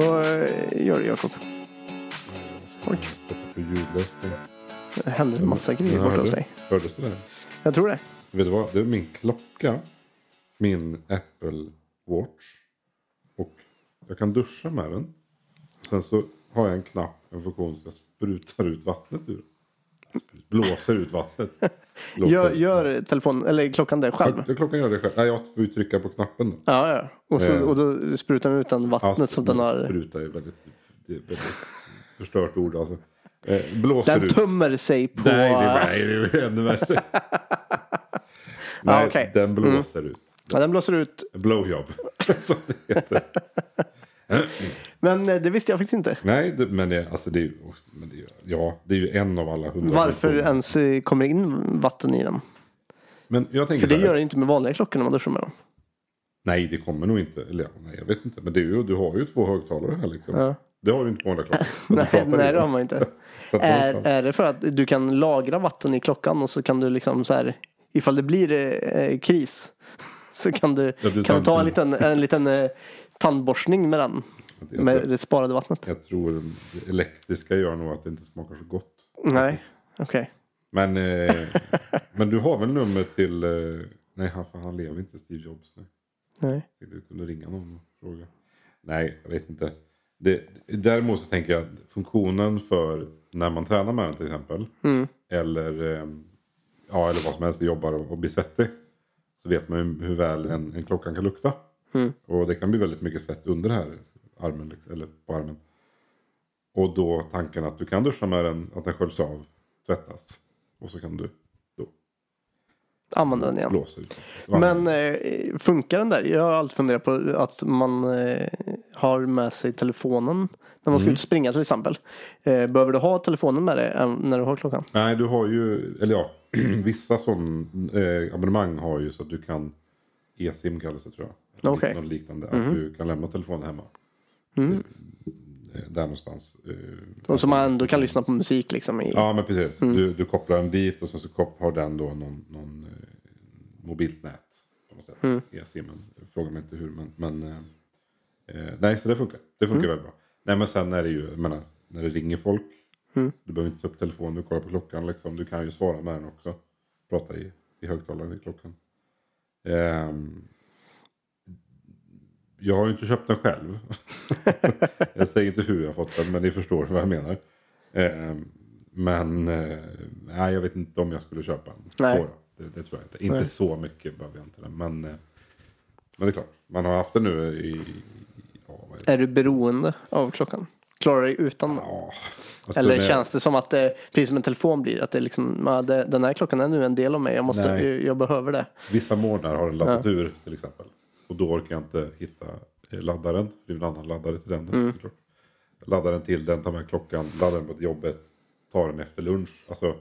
Vad eh, gör du Jakob? Oj. Det händer en massa grejer borta hos dig. Hördes det där? Jag tror det. Vet du vad? Det är min klocka. Min Apple Watch. Och jag kan duscha med den. Sen så har jag en knapp, en funktion så jag sprutar ut vattnet ur. Blåser ut vattnet. Gör, gör telefon, eller klockan det själv? Ja, Klockan gör det själv. Nej, jag får trycka på knappen då. Ja, ja. Och, så, Eh. och då sprutar den ut den vattnet som den har. Spruta är väldigt, det är väldigt förstört ord alltså. Eh, blåser Den ut. tömmer sig på... Nej, det är, nej, det är ännu värre. nej, okej. den blåser ut. Ja, den blåser ut. Blowjob, som det heter. Men eh, det visste jag faktiskt inte. Nej, det, men, det, alltså det ja, det är ju en av alla hundra. Varför funktioner. ens kommer in vatten i den? Men jag tänker För det gör det inte med vanliga klockor när man duschar med dem. Nej, det kommer nog inte. Eller ja, nej, jag vet inte. Men det är ju, du har ju två högtalare här liksom. Ja. Det har du inte på andra klockor. Nej, nej, det har man inte. Är, är det för att du kan lagra vatten i klockan och så kan du liksom så här, ifall det blir eh, kris så kan du, Ja, du kan du ta en liten, en liten eh, tandborstning med den. Jag, Med tror, det sparade vattnet. jag tror det elektriska gör nog att det inte smakar så gott. Nej, okej. Men, eh, men du har väl nummer till... Eh, nej, han, för han lever inte, Steve Jobs. Nej. Nej. Du kunde ringa någon och fråga. Nej, jag vet inte. Det, däremot så tänker jag att funktionen för när man tränar med den till exempel. Mm. Eller, eh, ja, eller vad som helst, jobbar och, och blir svettig. Så vet man ju hur väl en, en klockan kan lukta. Mm. Och det kan bli väldigt mycket svett under det här armen, liksom, eller på armen. Och då tanken att du kan duscha med den, att den sköljs av, tvättas. Och så kan du då Använder den igen. blåsa ut. Men eh, funkar den där? Jag har alltid funderat på att man eh, har med sig telefonen när man ska Mm. ut och springa till exempel. Eh, behöver du ha telefonen med dig när du har klockan? Nej, du har ju, eller ja, vissa sån eh, abonnemang har ju så att du kan e-sim kallas det tror jag. Okej. Något liknande. Att du kan lämna telefonen hemma. Mm. Eh, Där någonstans. eh, Och så man ändå kan lyssna på musik liksom. I, Ja, men precis. Mm. Du, du kopplar den dit och sen så har den då någon, någon eh, mobilt nät. På något sätt. Mm. E-simmen. Fråga mig inte hur, men, men eh, eh, nej, så det funkar. Det funkar Mm. väldigt bra. Nej, men sen är det ju, jag menar, när det ringer folk. Mm. Du behöver inte ta upp telefonen, du kollar på klockan liksom. Du kan ju svara med den också. Prata i, i högtalaren i klockan. Ehm, jag har ju inte köpt den själv. jag säger inte hur jag fått den, men ni förstår vad jag menar. Ehm, men eh, nej, jag vet inte om jag skulle köpa en. Nej. Det, det tror jag inte. Inte Nej. så mycket behöver jag inte den. Men, eh, men det är klart, man har haft den nu i... Ja, är det? Är du beroende av klockan? Klarar du dig utan den? Ja, alltså, Eller när- känns det som att det, precis som en telefon blir, att det liksom, ja, det, den här klockan är nu en del av mig, jag, måste, jag, jag behöver det. Vissa morgnar har den laddat ur till exempel. Och då orkar jag inte hitta eh, laddaren. Det är en annan laddare till den. Mm. såklart. Laddar den till den, tar med klockan, laddar den på jobbet, tar den efter lunch. Alltså,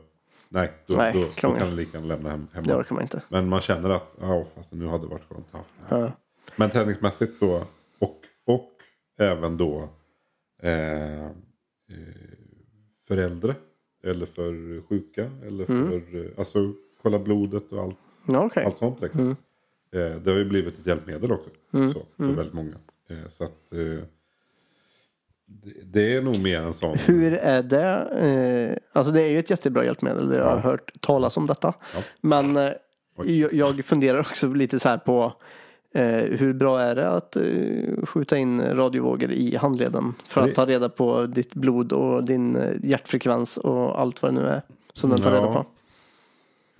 nej, då, Nej, då, då kan den lika gärna lämna hem, Det hemma. orkar man inte. Men man känner att, ja, fast nu hade det varit skönt att ha. Ja. Men träningsmässigt så, och, och även då eh, eh, för äldre. Eller för sjuka. Eller för, eh, alltså kolla blodet och allt. Okej. Allt sånt liksom. Mm. Eh, det har ju blivit ett hjälpmedel också. Så, för väldigt många. Eh, så att eh, det, är nog mer en sån. Hur är det? Alltså det är ju ett jättebra hjälpmedel. Jag har Ja. hört talas om detta. Ja. Men jag, funderar också lite så här på hur bra är det att skjuta in radiovågor i handleden för att ta reda på ditt blod och din hjärtfrekvens och allt vad det nu är som den tar Ja. reda på.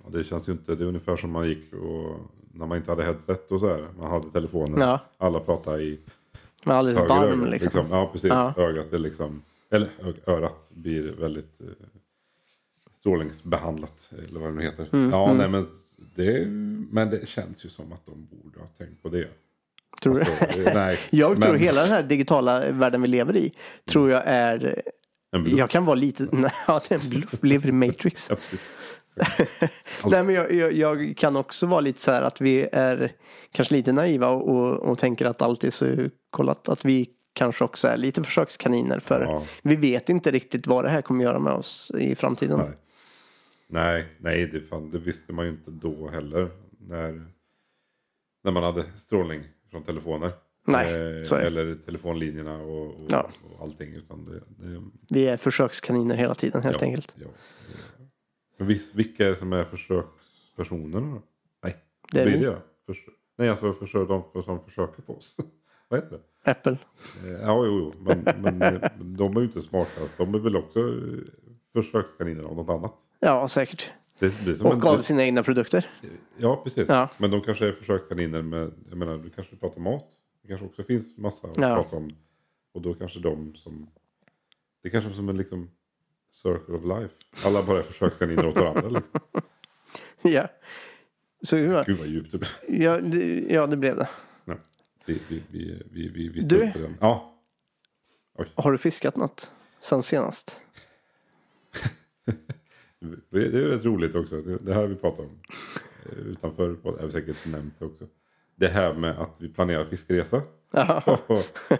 Ja, det känns ju inte, det är ungefär som man gick och när man inte hade headset och så här. Man hade telefonen. Ja. Alla pratade i Men alldeles varm öga, liksom. Ja, precis. Ja. Ögat är liksom, eller örat blir väldigt eh, strålningsbehandlat. Eller vad det nu heter. Mm, ja, nej men det, men det känns ju som att de borde ha tänkt på det. Tror du? Alltså, eh, nej, Jag tror men- hela den här digitala världen vi lever i tror jag är En bluff. jag kan vara lite, nej, ja, det är en bluff, lever i Matrix. Ja. Nej men jag, jag, jag kan också vara lite så här att vi är kanske lite naiva och, och, och tänker att allt är så kollat. Att vi kanske också är lite försökskaniner för Ja. vi vet inte riktigt vad det här kommer göra med oss i framtiden. Nej, nej, nej det, fan, det visste man ju inte då heller. När, när man hade strålning från telefoner. Nej, så är det. Eller telefonlinjerna och, och, Ja. och allting. Utan det, det, Vi är försökskaniner hela tiden helt ja, enkelt. Ja. Men vis, vilka är det som är försökspersonerna då? Nej, Det är vi. det? Nej, alltså försök, de som försöker på oss. Vad heter det? Apple. Eh, Ja, jo, jo. Men, men eh, de är ju inte smartast. De är väl också eh, försökskaniner av något annat. Ja, säkert. Det blir som Och en, av sina egna produkter. Ja, precis. Ja. Men de kanske är försökskaniner med, jag menar, du kanske pratar mat. Det kanske också finns massa att Ja. prata om. Och då kanske de som, det är kanske som en liksom circle of life. Alla bara är försökskaniner åt varandra. Liksom. Ja. Så, ja, Gud vad djupt det blev. ja, det, ja, det blev det. Ja. Vi, vi, vi, vi, vi, vi Du? den. Ja, Har du fiskat något sen senast? det är rätt roligt också. Det, det här har vi pratat om. eh, Utanför, det har vi säkert nämnt också. Det här med att vi planerar fiskeresa. Och,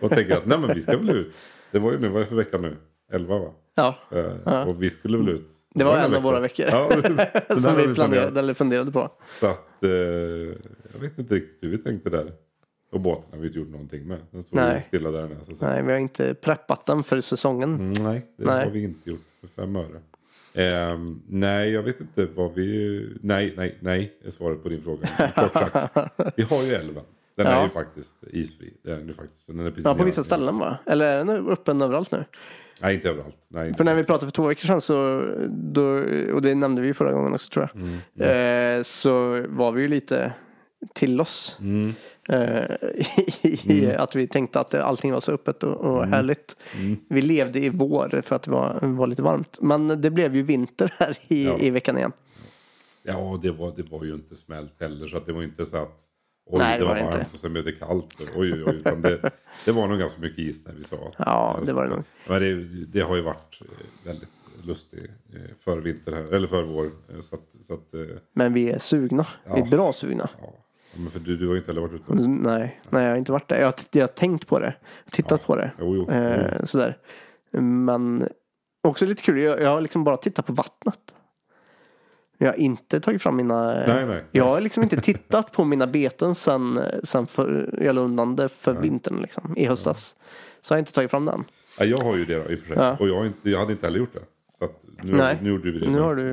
och tänker att nej men vi ska väl ut. Det var ju nu, vad är det för vecka nu? 11 va? Ja. Eh, Ja. Och vi skulle väl ut. Det var en av våra veckor. Ja, den Som vi planerade eller funderade på. Så att eh, jag vet inte riktigt hur vi tänkte där. Och båten har vi inte gjort någonting med. Den står Nej. stilla där säga. Nej, vi har inte preppat den för säsongen. Mm, nej, det Nej. har vi inte gjort för fem öre. Ehm, nej, jag vet inte vad vi... Nej, nej, nej är svaret på din fråga. Kort sagt. Vi har ju älven. Den Ja. är ju faktiskt isfri. Är den ju faktiskt. Den är precis Ja, på vissa ställen bara. Eller är den öppen överallt nu? Nej, inte överallt. Nej, inte För när vi pratade för två veckor sedan så, då, och det nämnde vi förra gången också tror jag. Mm, Eh, så var vi ju lite till oss. Mm. Eh, i att vi tänkte att allting var så öppet och, och Mm. härligt. Vi levde i vår för att det var, var lite varmt. Men det blev ju vinter här i, Ja. i veckan igen. Ja, det var, det var ju inte smält heller. Så att det var inte så att oj, Nej, det det var var det varmt inte. och sen blev det kallt. Oj, oj, oj. Utan det, det var nog ganska mycket is när vi sa. Ja, det var det nog. Men det, det har ju varit eh, väldigt lustigt eh, för vinter här, eller för vår. eh, Så att, så att Men vi är sugna. Vi är Ja. bra sugna. ja. Men för du, du har ju inte heller varit ute. Nej, nej, jag har inte varit där. Jag har, jag har tänkt på det. Tittat på det. Jo, jo. Eh, sådär. Men också lite kul. Jag, jag har liksom bara tittat på vattnet. Jag har inte tagit fram mina... Nej, nej. Jag har liksom inte tittat på mina beten sen, sen för, jag la undan det för vintern liksom, i höstas. Så jag har inte tagit fram den. Ja, jag har ju det då, i och för sig. Ja. Och jag, inte, jag hade inte heller gjort det. Nu, Nej. nu gjorde vi det. Nu har du,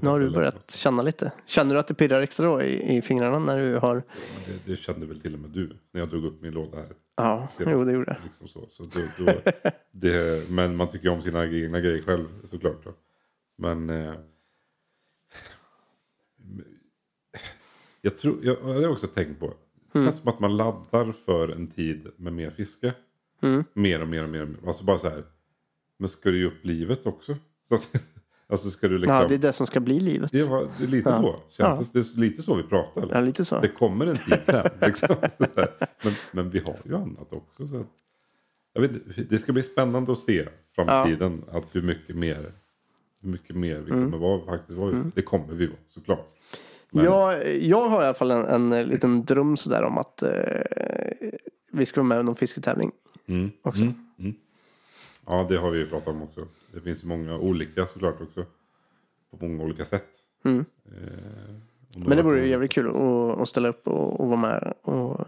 nu har du börjat känna lite. Känner du att det pirrar extra då i, i fingrarna när du har... Det, det kände väl till och med du när jag drog upp min låda här. Ja, jo det gjorde jag. Liksom så. Så då, då, det, men man tycker ju om sina egna grejer själv såklart. Då. Men eh, jag, tror, jag, jag har också tänkt på. Det Mm. känns som att man laddar för en tid med mer fiske. Mm. Mer och mer och mer. Alltså bara så här. Men ska du ge upp livet också? Alltså ska du liksom. Ja, det är det som ska bli livet. det, var, det är lite Ja. så. Känns Ja. det, det är lite så vi pratar. Eller? Ja, lite så. Det kommer en tid sen. Liksom. Men, men vi har ju annat också. Så jag vet, det ska bli spännande att se framtiden. Att hur mycket mer, mycket mer vi Mm. kommer vara. Faktiskt vara. Det kommer vi vara såklart. Men- Jag, jag har i alla fall en, en liten dröm sådär om att eh, vi ska vara med i någon fisketävling. Mm. också. Mm. Mm. Ja, det har vi ju pratat om också. Det finns många olika såklart också. På många olika sätt. Mm. Eh, Men det var- vore ju jävligt kul att, att ställa upp och, och vara med och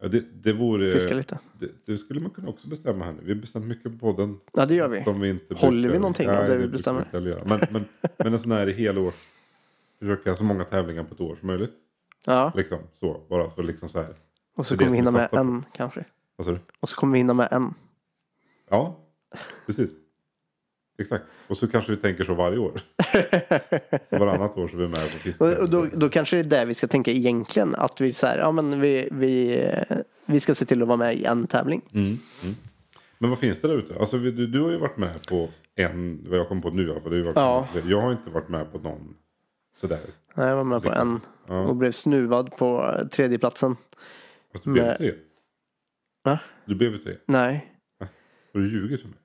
Ja, det, det vore... fiska lite. Det, det skulle man kunna också bestämma här nu. Vi bestämt mycket på podden. Ja, det gör vi. Som vi inte Håller brukar- vi någonting av Nej, det vi brukar bestämmer? Men, men, men en sån här helår. Försöka så många tävlingar på ett år som möjligt. Ja, Liksom så. Bara för liksom så här. och så kommer vi hinna vi med på. en kanske. Vad sa du? Och så kommer vi hinna med en. Ja, precis. Exakt. Och så kanske vi tänker så varje år. Så varannat år så är vi med på fiske. Och, då, då kanske det är där vi ska tänka egentligen. Att vi, så här, ja, men vi, vi, vi ska se till att vara med i en tävling. Mm, mm. Men vad finns det där ute? Alltså, du, du har ju varit med på en, vad jag kommer på nu i alla fall. det har Ja. Jag har inte varit med på någon sådär. Nej, Jag var med på en Ja. och blev snuvad på tredjeplatsen. Fast du blev Men- tre. Va? Du blev tre. Nej, Har du ljugit för mig?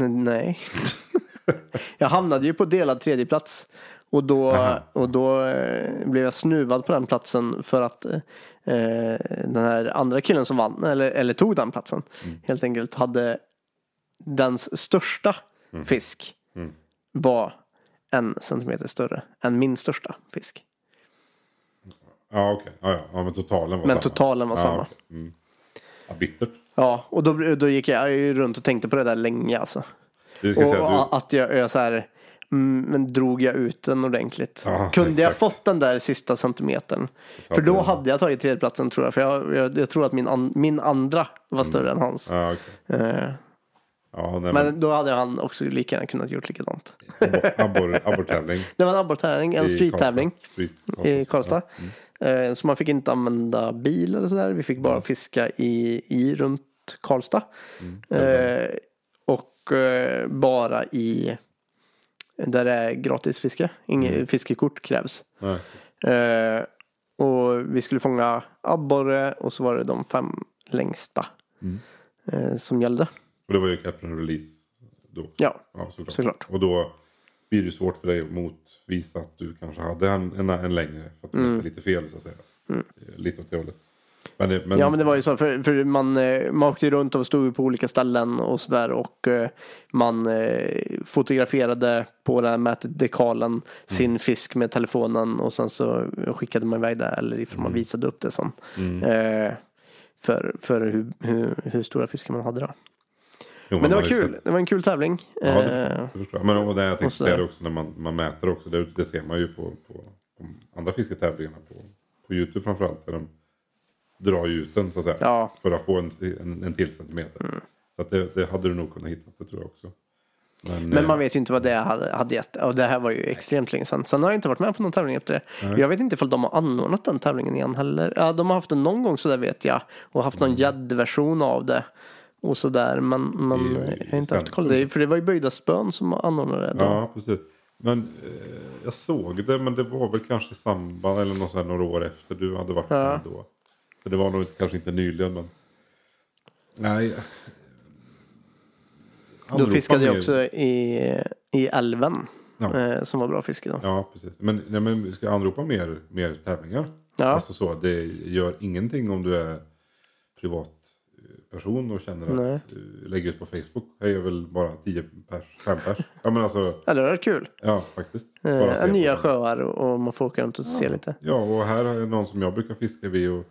N- nej. jag hamnade ju på delad tredjeplats. Och då, Aha. och då eh, blev jag snuvad på den platsen för att eh, den här andra killen som vann, eller, eller tog den platsen, Mm. helt enkelt hade dens största fisk Mm. var en centimeter större än min största fisk. Ja okej. Ja, ja. ja men totalen var Men samma. totalen var ja, samma. okej. Mm. Ja, bittert. Ja, och då, då gick jag ju runt och tänkte på det där länge alltså. Du ska Och säga, du, att jag, jag så här, mm, men drog jag ut den ordentligt? Ja, Kunde jag exakt. fått den där sista centimetern? Ja, För då det- hade jag tagit tredjeplatsen tror jag. För jag, jag, jag tror att min, an, min andra var större än hans. ja, okej. Eh, ja, nej, men, men då hade han också lika gärna kunnat gjort likadant. abor- abor-. Det var en abborrtävling, en i street-tävling Karlstad. Street, i Karlstad. Eh, Så man fick inte använda bil eller sådär. Vi fick bara fiska i, i runt Karlstad. Eh, och eh, bara i där det är gratisfiske. Inget fiskekort krävs. Eh, och vi skulle fånga abborre och så var det de fem längsta eh, som gällde. Och det var ju Captain Release då. Ja, Ja, såklart. såklart. Och då blir det svårt för dig att motvisa att du kanske hade en, en, en längre. För att du Mm. lite fel så att säga. Lite åt det hållet. Men, det, men, Ja men det var ju så för, för man, eh, man åkte runt och stod på olika ställen och sådär och eh, man eh, fotograferade på den här mätdekalen sin fisk med telefonen och sen så skickade man iväg det eller ifall man visade upp det sen. Eh, för för hur, hur, hur stora fiskar man hade då. Jo, Men det var kul, sett- det var en kul tävling. Ja, det, Eh, det förstår jag. Men och det jag tänkte så- säga också när man, man mäter också. Det, det ser man ju på, på, på andra fisketävlingarna på, på Youtube framförallt. Där de drar ju ut den så att säga. Ja. För att få en, en, en till centimeter. Så att det, det hade du nog kunnat hitta det tror jag också. Men, Men eh, man vet ju inte vad det hade, hade gett. Och det här var ju extremt länge sedan. Sen har jag inte varit med på någon tävling efter det. Jag vet inte ifall de har anordnat den tävlingen igen heller. Ja, de har haft den någon gång så där vet jag. Och haft Mm. någon gäddversion av det. Och sådär. Men, men I- jag har inte haft koll. Det, för det var ju Böjda spön som anordnade det. Ja, precis. Men eh, jag såg det, men det var väl kanske i samband eller något så här några år efter du hade varit Ja. med då. Så det var nog kanske inte nyligen, men. Nej. Då fiskade jag också i, i älven. Ja. Eh, som var bra fiske då. Ja, precis. Men, nej, men vi ska anropa mer, mer tävlingar. Ja. Alltså så, det gör ingenting om du är privatperson och känner att Nej. eh, lägga ut på Facebook. Jag är väl bara 10 pers, 5 pers. Ja men alltså, Ja, det var kul. ja faktiskt. Eh, Bara på nya sjöar och man får åka runt och se lite. Ja, och här är någon som jag brukar fiska vid och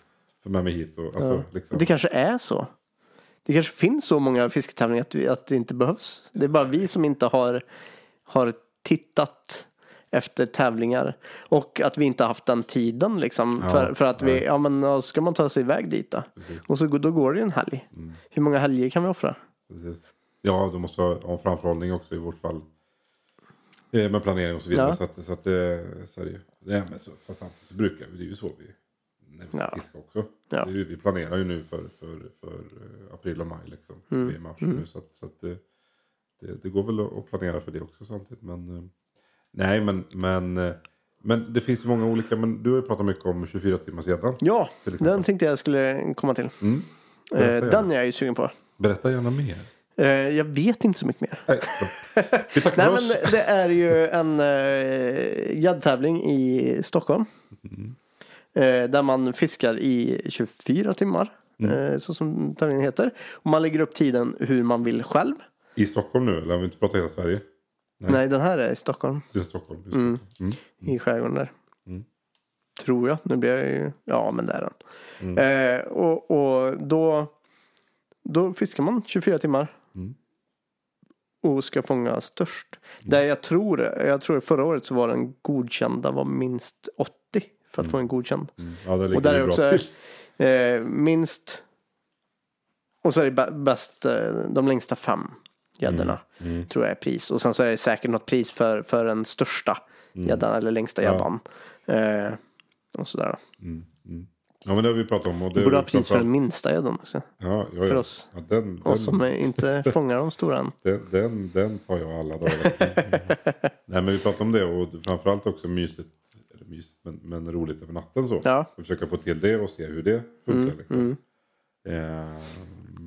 få med mig hit. Och, alltså, liksom. Det kanske är så. Det kanske finns så många fisketävlingar att, vi, att det inte behövs. Det är bara vi som inte har, har tittat efter tävlingar. Och att vi inte haft den tiden liksom. Ja, för, för att vi, nej. ja men då ska man ta sig iväg dit då. Precis. Och så, då går det ju en helg. Mm. Hur många helger kan vi offra? Precis. Ja, du måste ha, ha framförhållning också i vårt fall. Eh, Med planering och så vidare. Ja. Så, att, så, att, det- så är det ju. Ja, men så, fast samtidigt så brukar vi, det är ju så vi när vi Ja. fiskar också. Ja. Ju- Vi planerar ju nu för, för, för eh, april och maj liksom. Mm. Mars nu så att, så att det, det, går väl att planera för det också samtidigt. Men eh, nej, men, men, eh, men det finns många olika. Men du har ju pratat mycket om 24 timmars gäddan. Ja, den tänkte jag skulle komma till. Mm. Eh, den är jag ju sugen på. Berätta gärna mer. Eh, jag vet inte så mycket mer. Nej, vi tackar Nej för men det är ju en uh, gäddtävling i Stockholm. Mm. Eh, där man fiskar i 24 timmar. Mm. eh, så som tävlingen heter. Och man lägger upp tiden hur man vill själv. I Stockholm nu, eller har vi inte pratat hela Sverige? Nej. Nej, den här är i Stockholm. Det är Stockholm. Det är Mm. Stockholm. Mm. I skärgården där. Mm. Tror jag. Nu blir jag ju... Ja, men det är den. Mm. Eh, och och då, då fiskar man 24 timmar. Mm. Och ska fånga störst. Där jag tror, jag tror förra året så var den godkända var minst 80 för att få en godkänd. Mm. Ja, ligger Och där är också eh, minst och så är det bä- bäst eh, de längsta fem gäddorna. Mm. Tror jag är pris. Och sen så är det säkert något pris för, för den största gäddan eller längsta Mm. Ja. gäddan. Eh, och sådär. Mm. Mm. Ja, men det har vi pratat om. Och det Vi borde ha pris för den minsta gäddan också. Ja, ja, för oss. Ja, den, den, Och som inte fångar de stora än. den, den, den tar jag alla dagar. Nej, men vi pratar om det och framförallt också mysigt. Eller mysigt, men, men roligt över natten så. Ja. Försöka få till det och se hur det funkar. liksom. Eh, men-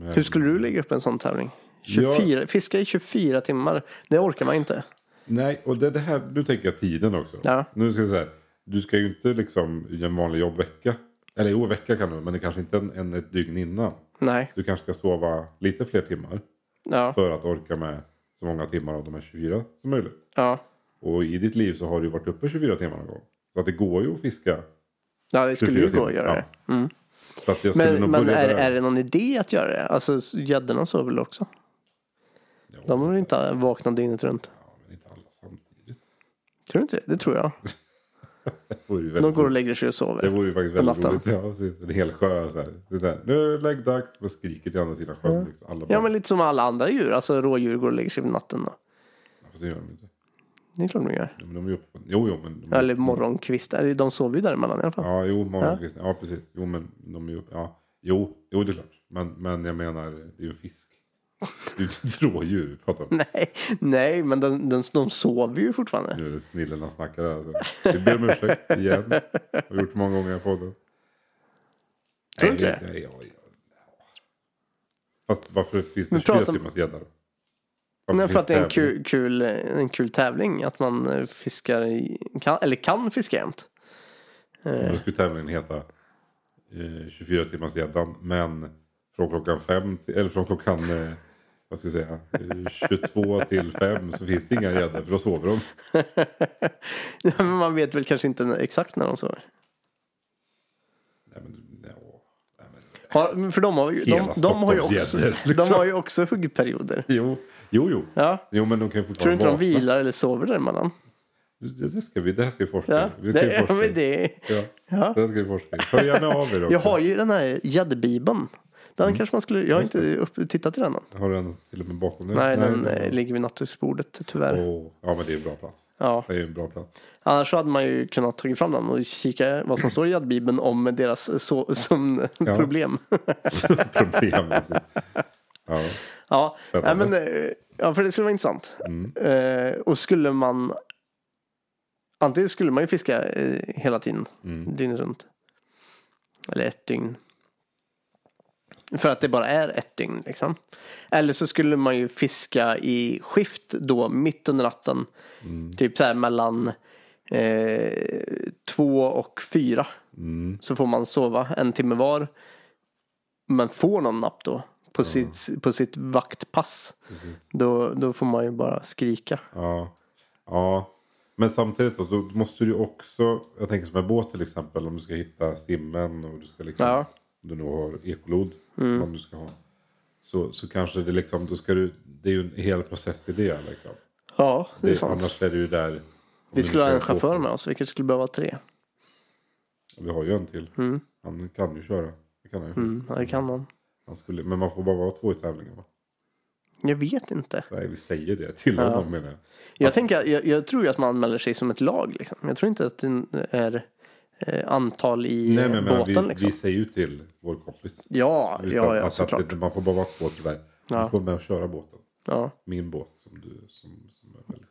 mm. Hur skulle du lägga upp en sån tävling? 24, Fiska i 24 timmar. Det orkar man inte. Nej, och det, det här, nu tänker jag tiden också. Ja. Nu ska jag säga, du ska ju inte liksom i en vanlig jobbvecka. Eller jo, vecka kan du, men det kanske inte en, en ett dygn innan. Nej. Du kanske ska sova lite fler timmar. Ja. För att orka med så många timmar av de här 24 som möjligt. Ja. Och i ditt liv så har du ju varit uppe 24 timmar någon gång. Så att det går ju att fiska. Ja, det skulle 24 ju gå att göra det. Mm. Jag skulle Men, men är, där. är det någon idé att göra det? Alltså gäddorna sover väl också? Ja, De har väl inte vaknat dygnet runt? Ja, men inte alla samtidigt. Tror du inte det? Det tror jag. Det De går och lägger sig och Det sover. vore ju faktiskt väldigt roligt. Ja, precis. En hel sjö så här. Det är så här nu är det läggdags. Man skriker till andra sidan sjön. Liksom. Alla Ja men lite som alla andra djur. Alltså rådjur går och lägger sig på natten då. Fast det gör de inte. Det är klart de gör. Ja, Men de är uppe. Jo, jo, men. De, Eller morgonkvistar. De sover ju däremellan i alla fall. Ja, jo, morgonkvisten. Ja. precis. Jo, men de är uppe. Ja, jo, jo, det är klart. Men, men jag menar, det är ju en fisk. Det ett rådjur pratar. Nej, nej men den, den, de sover ju fortfarande. Nu är det snillena snackar här. Vi ber om ursäkt igen. Har gjort många gånger i podden. Tror du inte det? Fast varför finns det Men 24 prata om- timmars gädda då? Nej, för att det är en kul, kul, en kul tävling. Att man eh, fiskar, i, kan, eller kan fiska jämt. Då skulle tävlingen heta eh, 24 timmars gäddan. Men från klockan fem till, eller från klockan eh, vad ska jag säga, eh, 22 till 5 så finns det inga gäddor för då sover de. Ja, men man vet väl kanske inte exakt när de sover. Nej, men, ja, nej, men, Ja, men för de har ju, de, de har ju också, de liksom. har ju också huggperioder. jo, jo, jo. Ja. Jo, men de kan ju Tror du inte de vilar eller sover däremellan? Det, det, ska vi, det här ska vi forska Ja. Vi ska det, ja, forska i. det, Ja, ja. det här ska vi forska. Hör gärna av er också. Jag har ju den här gäddbibeln. Den kanske man skulle, jag har Mm. Just inte upp, tittat i den än. Har du den till och med bakom dig? Nej, den det- eh, ligger vid nattduksbordet tyvärr. Åh, ja, men det är en bra plats. Ja. Det är en bra plats. Annars så hade man ju kunnat ta fram den och kika vad som står i gäddbibeln om deras så, som Ja. problem. Alltså. Ja. ja, nej, men, eh, ja, för det skulle vara intressant. Mm. Eh, och skulle man Antingen skulle man ju fiska eh, hela tiden, Mm. dygnet runt. Eller ett dygn. För att det bara är ett dygn liksom. Eller så skulle man ju fiska i skift då mitt under natten. Mm. Typ så här mellan eh, två och fyra. Mm. Så får man sova en timme var. Men får någon napp då. På, sitt, på sitt vaktpass. Då, då får man ju bara skrika. Ja. ja. Men samtidigt då, då måste du ju också, jag tänker som en båt till exempel, om du ska hitta stimmen och du ska liksom, Ja. Om du nu har ekolod, Mm. om du ska ha. Så, så kanske det liksom, då ska du, det är ju en hel process i det liksom. Ja, det är Det, sant. annars är det ju där. Vi skulle ha en chaufför med oss, vilket skulle behöva tre. Vi har ju en till. Mm. Han kan ju köra. Det kan han ju. Mm, ja, det kan han. Han skulle, men man får bara vara två i tävlingen va? Jag vet inte. Nej, vi säger det till Ja. honom menar jag. Jag, tänker, jag, jag tror ju att man anmäler sig som ett lag. Liksom. Jag tror inte att det är antal i Nej, men, men båten. vi, liksom. vi säger ju till vår kompis. Ja, Vi ja, ja alltså att såklart. Man får bara vara två tyvärr. Ja. Du får med och köra båten. Ja. Min båt som du som,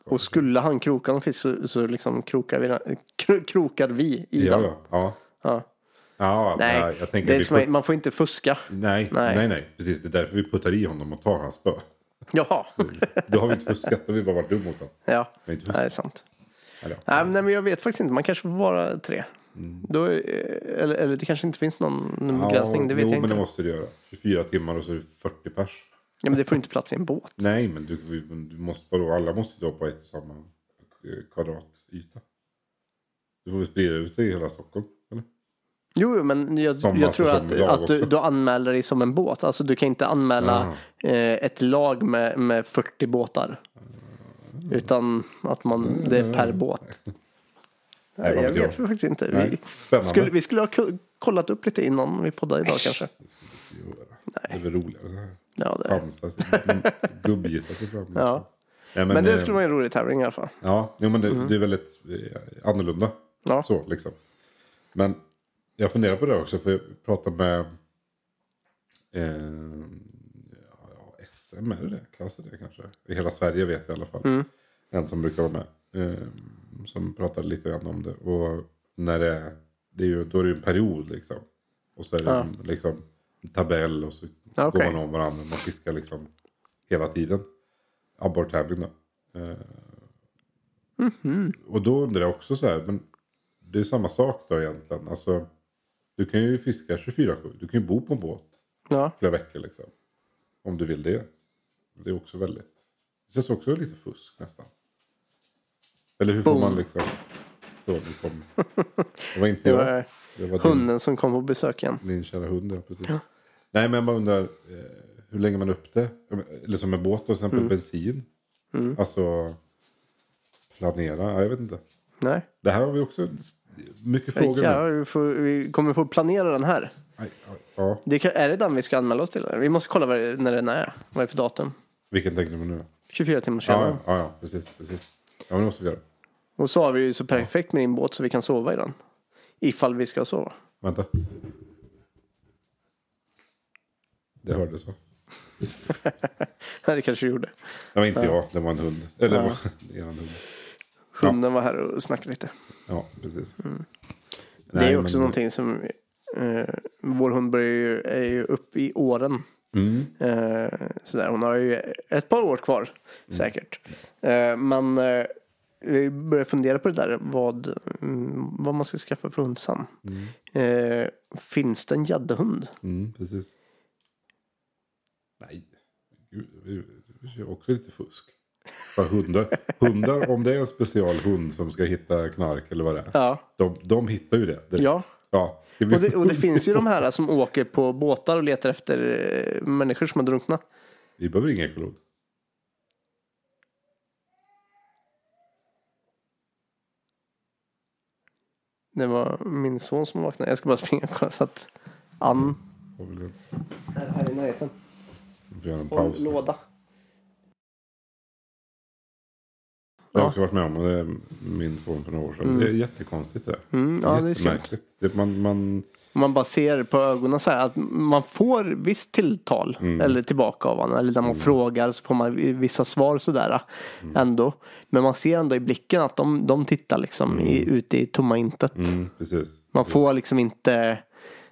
Och skulle han kroka någon fisk så, så liksom krokar vi, kro, krokar vi i Ja, den. ja. ja. Ja. ja Nej, jag, tänker det put- man får inte fuska. nej, Nej. nej, nej, precis. Det är därför vi puttar i honom och tar hans spö. Jaha, Då har vi inte fuskat, då har vi bara varit dum mot honom. ja, Men det är sant. Men- nej, men jag vet faktiskt inte. Man kanske får vara tre. Då, är- eller, eller det kanske inte finns någon begränsning. Det vet jo, jag men det inte. måste du göra. 24 timmar och så är det 40 pers. Ja, men det får inte plats i en båt. Nej, men du, du måste, vadå, alla måste då på ett och samma eh, kvadratyta. Du får väl sprida ut det i hela Stockholm? Eller? Jo, men jag, jag tror att, att du, du anmäler dig som en båt. Alltså du kan inte anmäla Ah. eh, ett lag med, med 40 båtar. Utan att man, det är per båt. Nej, jag vet vet faktiskt inte. Nej, Vi skulle, vi skulle ha ko- kollat upp lite innan vi poddade idag kanske. Det skulle vi inte göra. Det är väl roligare. Ja, det, Chansa sig. Gubbgissa sig fram. Ja. Nej, men det eh, skulle vara en rolig tävling i alla fall. Ja, jo, men det, det är väldigt eh, annorlunda. Ja. Så liksom. Men jag funderar på det också. För jag pratade med eh, ja, SM, är det det? Kallas det det kanske? I hela Sverige vet jag i alla fall. Mm. En som brukar vara med. Eh, som pratade lite grann om det. Och när det är, det är ju, då är det ju en period liksom. Och så är det Ja. en, liksom, en tabell och så okej. går man om varandra. Man fiskar liksom hela tiden. Abborrtävling då. Eh, Mhm. och då undrar jag också så här, men det är samma sak då egentligen. Alltså, du kan ju fiska 24-7. Du kan ju bo på en båt Ja. flera veckor liksom. Om du vill det. Det är också väldigt, det känns också lite fusk nästan. Eller hur får Boom. man liksom, Då ni kom. Det var inte Det jag. var Det var din, hunden som kom på besök igen. din kära hund. Ja, precis. Nej men jag bara undrar. Eh, hur länge man upp det? Eller som en båt till exempel Mm. bensin. Alltså. Planera. Ja, jag vet inte. Nej. Det här har vi också mycket frågor. Ja, vi, får, vi kommer få planera den här. Aj, aj, Ja, Det kan, är det den vi ska anmäla oss till? Vi måste kolla vad det, när den är. Vad är det för datum? vilken tänker du nu? 24 timmar Ja, senare. ja, ja, precis, precis. Ja, men det måste vi göra. Och så har vi ju så perfekt med din båt så vi kan sova i den. Ifall vi ska sova. Vänta. Det hördes va? Nej, det kanske vi gjorde. Det var inte jag, det var en hund. Eller det var det är en hund. Hunden var här och snackade lite. Ja, precis. det är också någonting som eh, vår hund börjar ju, är ju upp i åren. Mm, Eh, sådär. Hon har ju ett par år kvar säkert. Eh, men vi börjar fundera på det där vad, mm, vad man ska skaffa för hund sen. Eh, finns det en gäddhund? mm, precis. Nej, gud, vi kör också lite fusk. För hundar, hundar, om det är en specialhund som ska hitta knark eller vad det är. Ja. De, de hittar ju det. direkt. ja. ja det Och det, och det finns ju de här som åker på båtar och letar efter eh, människor som har drunknat. Vi behöver ingen ekolod. Det var min son som vaknade. Jag ska bara springa och kolla så att Ann väl är här i närheten. vi göra en Och en paus. låda. Jag har också varit med om det min son för några år sedan. Det är jättekonstigt det där. Mm, ja, det är skumt. Jättemärkligt. Det, man, man, Man bara ser på ögonen så här att man får visst tilltal Mm. eller tillbaka av honom. Eller när man frågar så får man vissa svar sådär Mm. ändå. Men man ser ändå i blicken att de, de tittar liksom i, ute i tomma intet. mm, precis. Man får liksom inte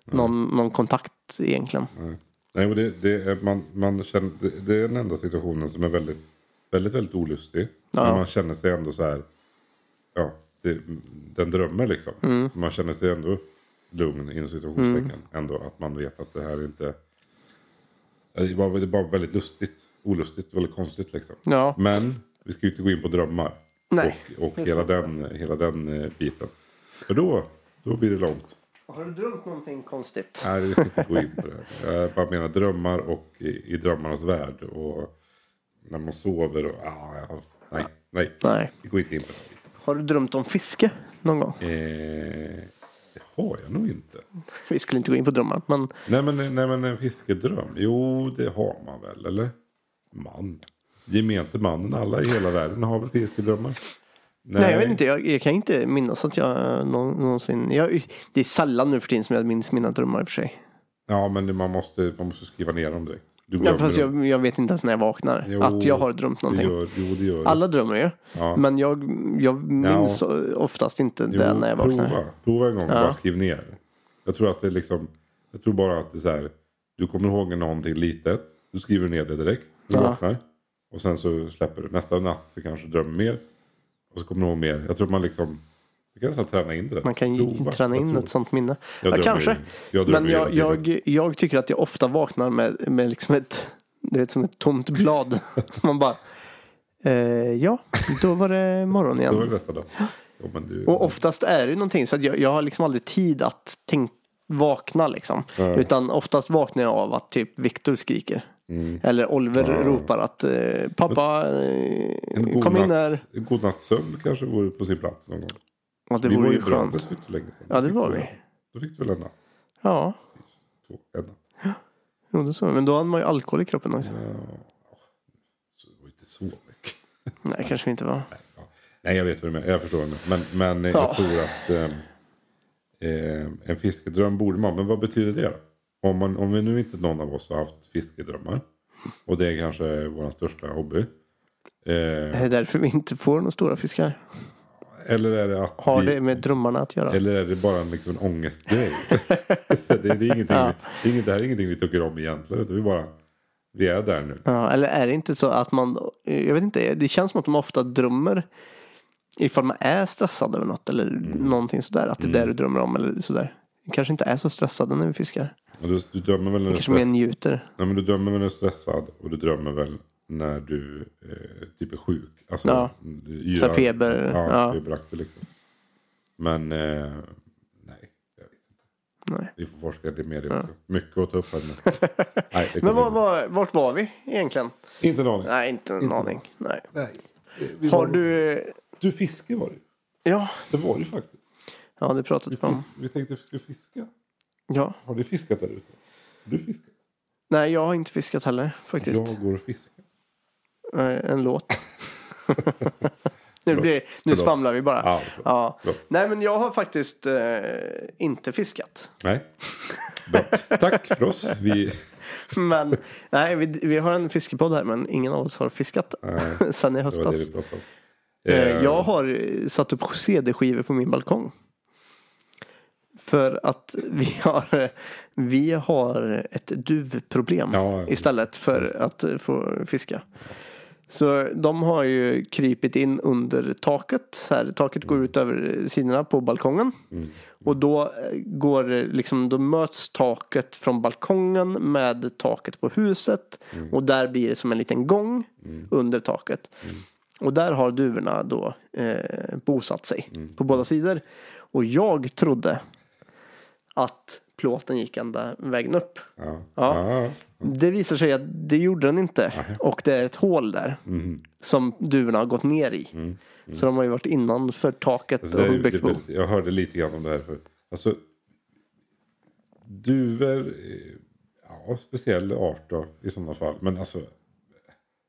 någon, någon kontakt egentligen. Nej, Nej det, det, är, man, man känner, det, det är den enda situationen som är väldigt, väldigt, väldigt olustig. Ja. Men man känner sig ändå så här. Ja, det, den drömmer liksom. Mm. Man känner sig ändå lugn inom situationstecken. Ändå att man vet att det här inte. Det var, det var väldigt lustigt. Olustigt, väldigt konstigt liksom. Ja, Men vi ska ju inte gå in på drömmar. Nej, Och, och hela, den, hela den eh, biten. För då, då blir det långt. Har du drömt någonting konstigt? Nej, vi ska inte gå in på det. Jag bara menar drömmar och i, i drömmarnas värld. Och när man sover och... Ah, ja, nej, nej. Nej. Vi går inte in på det. Har du drömt om fiske någon gång? Eh, har jag nog inte. Vi skulle inte gå in på drömmar, men Nej men, nej, men en fiskedröm. Jo, det har man väl, eller? Man. Gemente mannen. Alla i hela världen har väl fiskedrömmar? Nej, jag vet inte. Jag, jag kan inte minnas att jag nå- någonsin... Jag, det är sällan nu för tiden som jag minns mina drömmar i och för sig. Ja, men man måste, man måste skriva ner dem direkt. Du Ja, fast jag, jag vet inte ens när jag vaknar Jo, att jag har drömt Det någonting. gör, jo, det gör. Alla drömmer ju. Ja. Men jag, jag minns oftast inte Jo, det när jag vaknar. Prova, prova en gång och Ja. bara skriv ner. Jag tror att det är liksom. Jag tror bara att det är så här. Du kommer ihåg någonting litet. Du skriver ner det direkt. när Du Ja. vaknar. Och sen så släpper du. Nästa natt så kanske du drömmer mer. Och så kommer du ihåg mer. Jag tror man liksom. Du kan nästan träna in det. Man kan ju Prova. träna in ett sånt minne. Jag Ja, kanske. Jag Men jag, jag, jag tycker att jag ofta vaknar med, med liksom ett, du vet, som ett tomt blad. Man bara, eh, ja, då var det morgon Det var igen. det nästa dag. Men du, Och oftast är det någonting så att jag, jag har liksom aldrig tid att tänk, vakna liksom. Nej. Utan oftast vaknar jag av att typ Viktor skriker. Mm. Eller Oliver Ja. ropar att eh, pappa eh, kom in här. En godnattssömn kanske vore på sin plats någon gång. Ja, det vi vore var ju skönt. Ja, det var vi. Då fick du väl en natt? Ja, Två, en natt. jo, det så. men då hade man ju alkohol i kroppen också. Ja. Så det var inte så mycket. Nej, kanske inte var. Ja. Nej, jag vet vad du menar. Jag förstår vad du menar. Men, men eh, Ja. jag tror att eh, eh, en fiskedröm borde man. Men vad betyder det då? Om, man, om vi nu inte någon av oss har haft fiskedrömmar. Och det är kanske vår största hobby. Eh, Är det därför vi inte får några stora fiskar? Eller är det att Har det med drömmarna att göra? Eller är det bara en, liksom, en ångestgrej? det, det, är ingenting, Ja. vi, det, är inget, det här är ingenting vi tycker om egentligen. Utan vi bara, vi är där nu. Ja, eller är det inte så att man, jag vet inte, det känns som att de ofta drömmer ifall man är stressad över något eller Mm. någonting sådär. Att det är det du drömmer om eller sådär. Vi kanske inte är så stressade när vi fiskar. Du, du drömmer väl när du Kanske mer njuter. Nej, men du drömmer väl när du är stressad och du drömmer väl när du eh, typ är sjuk. Alltså, Ja. yrar- Så feber, Ja, ja. feberaktig liksom. Men eh, nej, jag vet inte. Nej. Vi får forska lite mer det också. Mycket att ta upp här. Men, nej, det Men var, var, vart var vi egentligen? Inte en aning. Nej, inte en aning. Nej. Nej. Vi Har var- du... Du fiske var det. Ja, Det var det ju faktiskt. ja det pratade vi om. Vi tänkte att vi skulle fiska. Ja. Har du fiskat där ute? Har du fiskat? Nej, jag har inte fiskat heller faktiskt. Jag går och fiskar. Eh, En låt. nu, blir, nu Förlåt. svamlar vi bara. Ja, Ja. Nej, men jag har faktiskt eh, inte fiskat. Nej. Bra. Tack för oss. Vi... Men nej, vi, vi har en fiskepodd här, men ingen av oss har fiskat Nej, sen i höstas. Eh, Eh, Jag har satt upp CD-skivor på min balkong. För att vi har, vi har ett duvproblem Ja. istället för att få fiska. Så de har ju krypit in under taket. Så här, taket går ut över sidorna på balkongen. Mm. Och då eh, går liksom, då möts taket från balkongen med taket på huset. Mm. Och där blir det som en liten gång under taket. Och där har duvorna då eh, bosatt sig Mm. på båda sidor. Och jag trodde att plåten gick ända vägen upp. Ja. Ja. Det visar sig att det gjorde den inte. Och det är ett hål där. Mm. Som duvorna har gått ner i. Så de har ju varit innanför taket Alltså, och byggt bo. jag hörde lite grann om det här för. Alltså. Duvor. eh, Ja, speciell art då i sådana fall. Men alltså.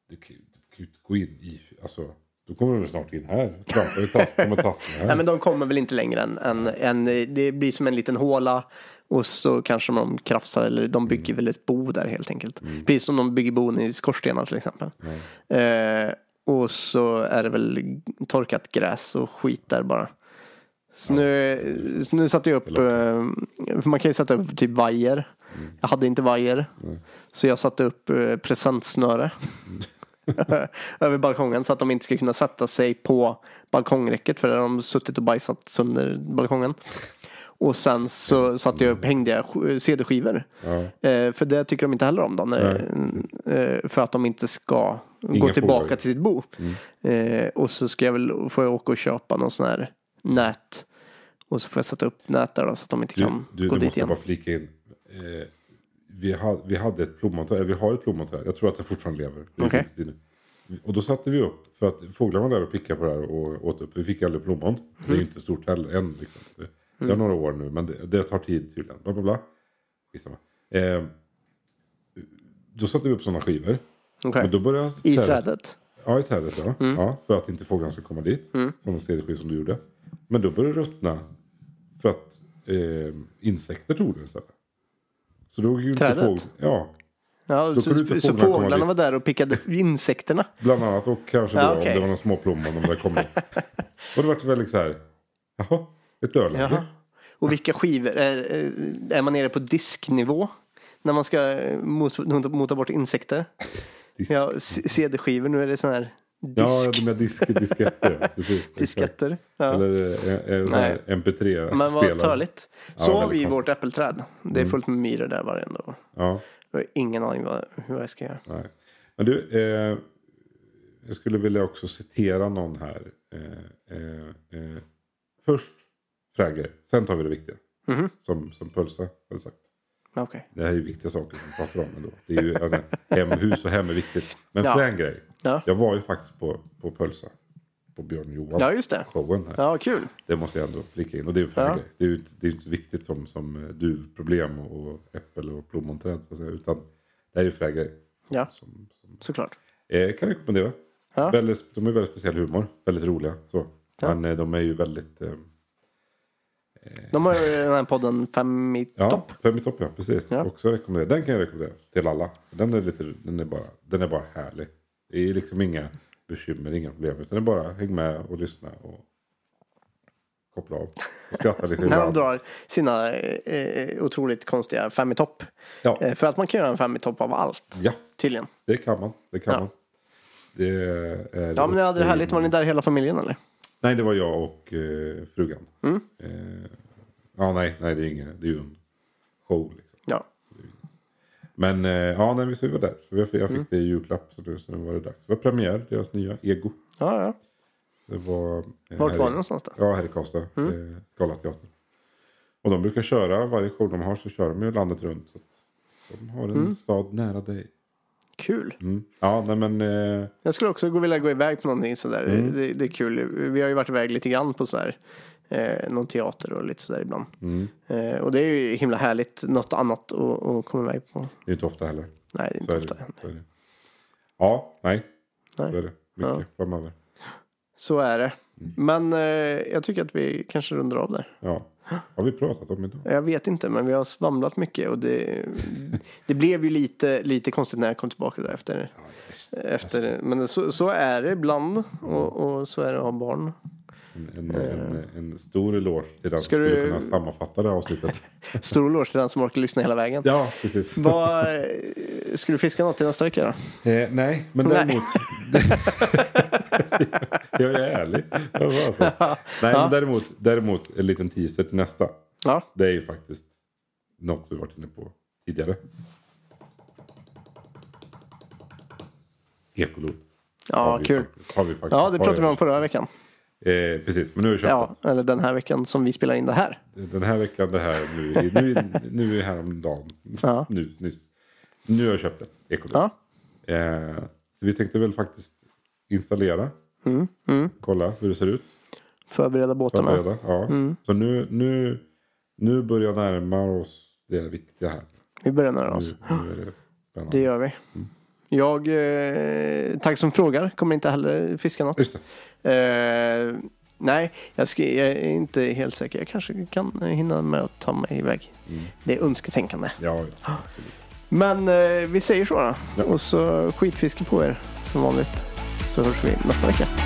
Du kan ju inte gå in i. Alltså. Då kommer de snart in här. I tasken här. Nej men de kommer väl inte längre än, än, än det blir som en liten håla. Och så kanske de krafsar eller de bygger väl ett bo där helt enkelt. Precis som de bygger bon i skorstenar till exempel. Eh, och så är det väl torkat gräs och skit där bara. Så nu, så nu satte jag upp, eh, för man kan ju sätta upp typ vajer. Jag hade inte vajer. Så jag satte upp eh, presentsnöre. över balkongen så att de inte ska kunna sätta sig på balkongräcket för där har de suttit och bajsat sönder balkongen. Och sen så satte jag upp, hängde jag CD-skivor. Ja. Eh, för det tycker de inte heller om då. När, eh, för att de inte ska gå Inga tillbaka fåglar. till sitt bo. Eh, och så ska jag väl, får jag åka och köpa någon sån här nät. Och så får jag sätta upp nät där då, så att de inte Du, kan du, gå du dit måste igen. bara flika in. Vi, ha, vi hade ett plommonträd, eller vi har ett plommonträd. Jag tror att det fortfarande lever. Nu. Och då satte vi upp, för att fåglarna var där och pickade på det här och åt upp. Vi fick aldrig plommon. Det är Mm. ju inte stort heller än. Liksom. Det, det har några år nu, men det, det tar tid tydligen. Bla, bla, bla. Eh, då satte vi upp sådana skivor. Okej. Men då började I trädet- trädet? Ja, i trädet ja. Mm. ja. För att inte fåglarna ska komma dit. Som en CD-skiva som du gjorde. Men då började det ruttna. För att eh, insekter tog det istället. Så då inte Trädet? fågl... Ja, Ja, så, kunde inte så fåglarna fåglarna var där och pickade insekterna? bland annat. Och kanske Ja, då okej. om det var någon småplommon om det kom in. Och det var väldigt så här. Jaha, ett. Jaha. Och vilka skivor? Är, är man nere på disknivå? När man ska eh, mot, mota, bort insekter? Ja, CD-skivor. Nu är det sån här Ja, disk, de med disk, disketter. ja, Precis, disketter. Ja. Eller eh, eh, sån här MP3-spelare. Men vad törligt. Så Ja, har vi väldigt vårt äppelträd. Det är fullt med myror där varje dag. Ja. Jag har ingen aning vad, hur jag ska göra. Nej. Men du, eh, jag skulle vilja också citera någon här. Eh, eh, eh, först Fragge, sen tar vi det viktiga. Mhm. Som, som Pölsa hade sagt. Okej. Det här är ju viktiga saker som vi pratar om ändå. Det är ju ja, hemhus och hem är viktigt. Men Ja. för en grej. Ja. Jag var ju faktiskt på, på Pölsa. På Björn Johan. ja, just det. Showen här. Ja, kul. Det måste jag ändå flika in. Och det är ju Ja. grej. Det är ju inte, det är inte viktigt som, som eh, duvproblem och, äppel och plommonträd. Så att säga, utan det är ju en grej. Ja, Som, som, såklart. Eh, kan jag rekommendera. Ja. Väldigt, de är väldigt speciell humor. Väldigt roliga. Så. Ja. Men eh, de är ju väldigt... Eh, De har ju den här podden Fem i ja, topp. Fem i topp ja, precis. Ja. Också rekommendera. Den kan jag rekommendera till alla. Den är, lite, den är, bara, den är bara härlig. Det är liksom inga bekymmer, inga problem. Utan det är bara häng med och lyssna och koppla av. Och skratta lite När de drar sina eh, otroligt konstiga Fem i topp. Ja. Eh, för att man kan göra en Fem i topp av allt. ja, Tydligen. det kan man. Det kan Ja. man. Det är, Ja, men ni hade det härligt. Var ni där hela familjen eller? Nej, det var jag och eh, frugan. Mm. Eh, ja, nej, nej, det är inget. Det är ju en show liksom. Men eh, ja, nej, vi var där. Så jag fick, jag fick Mm. det i julklapp. Så, det, så nu var det dags. Det var premiär, deras nya Ego. Ja, ja. Det var... eh, Vart var det någonstans då? Ja, här i Karlstad. Mm. Eh, Skalateatern. Och de brukar köra, varje show de har så kör de ju landet runt. Så de har en Mm. stad nära dig. Kul. Mm. Ja, nej men... Eh, Jag skulle också gå- vilja gå iväg på någonting sådär. Mm. Det, det är kul. Vi har ju varit iväg lite grann på sådär. Eh, någon teater och lite sådär ibland. mm, Eh, och det är ju himla härligt. Något annat att, att komma iväg på. det är inte ofta heller. Nej, det är Så inte är ofta. det. Så är det. Ja, nej. Nej. Så är det. Mycket Ja. framöver. Så är det. Men eh, jag tycker att vi kanske rundar av där. Ja. Har vi pratat om idag? Jag vet inte, men vi har svamlat mycket och det, det blev ju lite, lite konstigt när jag kom tillbaka där efter. efter men så, så är det ibland och, och så är det att ha barn. En, en, en, en stor eloge till den som skulle du- kunna sammanfatta det här avsnittet. Stor eloge till den som orkar lyssna hela vägen. ja, precis. Vad, eh, ska du fiska något till nästa vecka då? Eh, nej, men Nej. däremot. jag är ärlig. Jag var alltså. Nej, men däremot, däremot en liten teaser till nästa. Ja, Det är ju faktiskt något vi varit inne på tidigare. Ekolod. ja Har vi kul. faktiskt- Har faktiskt. Ja, det pratade vi om förra veckan. Eh, precis, men nu har jag köpt Ja, eller den här veckan som vi spelar in det här. det. Den här veckan, det här nu, nu, nu är häromdagen. Ja. Nu, nyss. Nu har jag köpt det. Ekolod. Ja, Eh, så vi tänkte väl faktiskt installera. mm, mm. Kolla hur det ser ut. Förbereda båtarna. Förbereda. Ja. Mm. Så nu, nu, nu börjar närma oss det viktiga här. Vi börjar nära oss. Nu, nu det. Det gör vi. Jag, eh, tack som frågar, kommer inte heller fiska något. Eh, nej, jag, ska, jag är inte helt säker. Jag kanske kan hinna med att ta mig iväg. Mm. Det är önsketänkande. Ja, ja. Men eh, vi säger så då. Ja. Och så skitfiske på er som vanligt. Så hörs vi nästa vecka.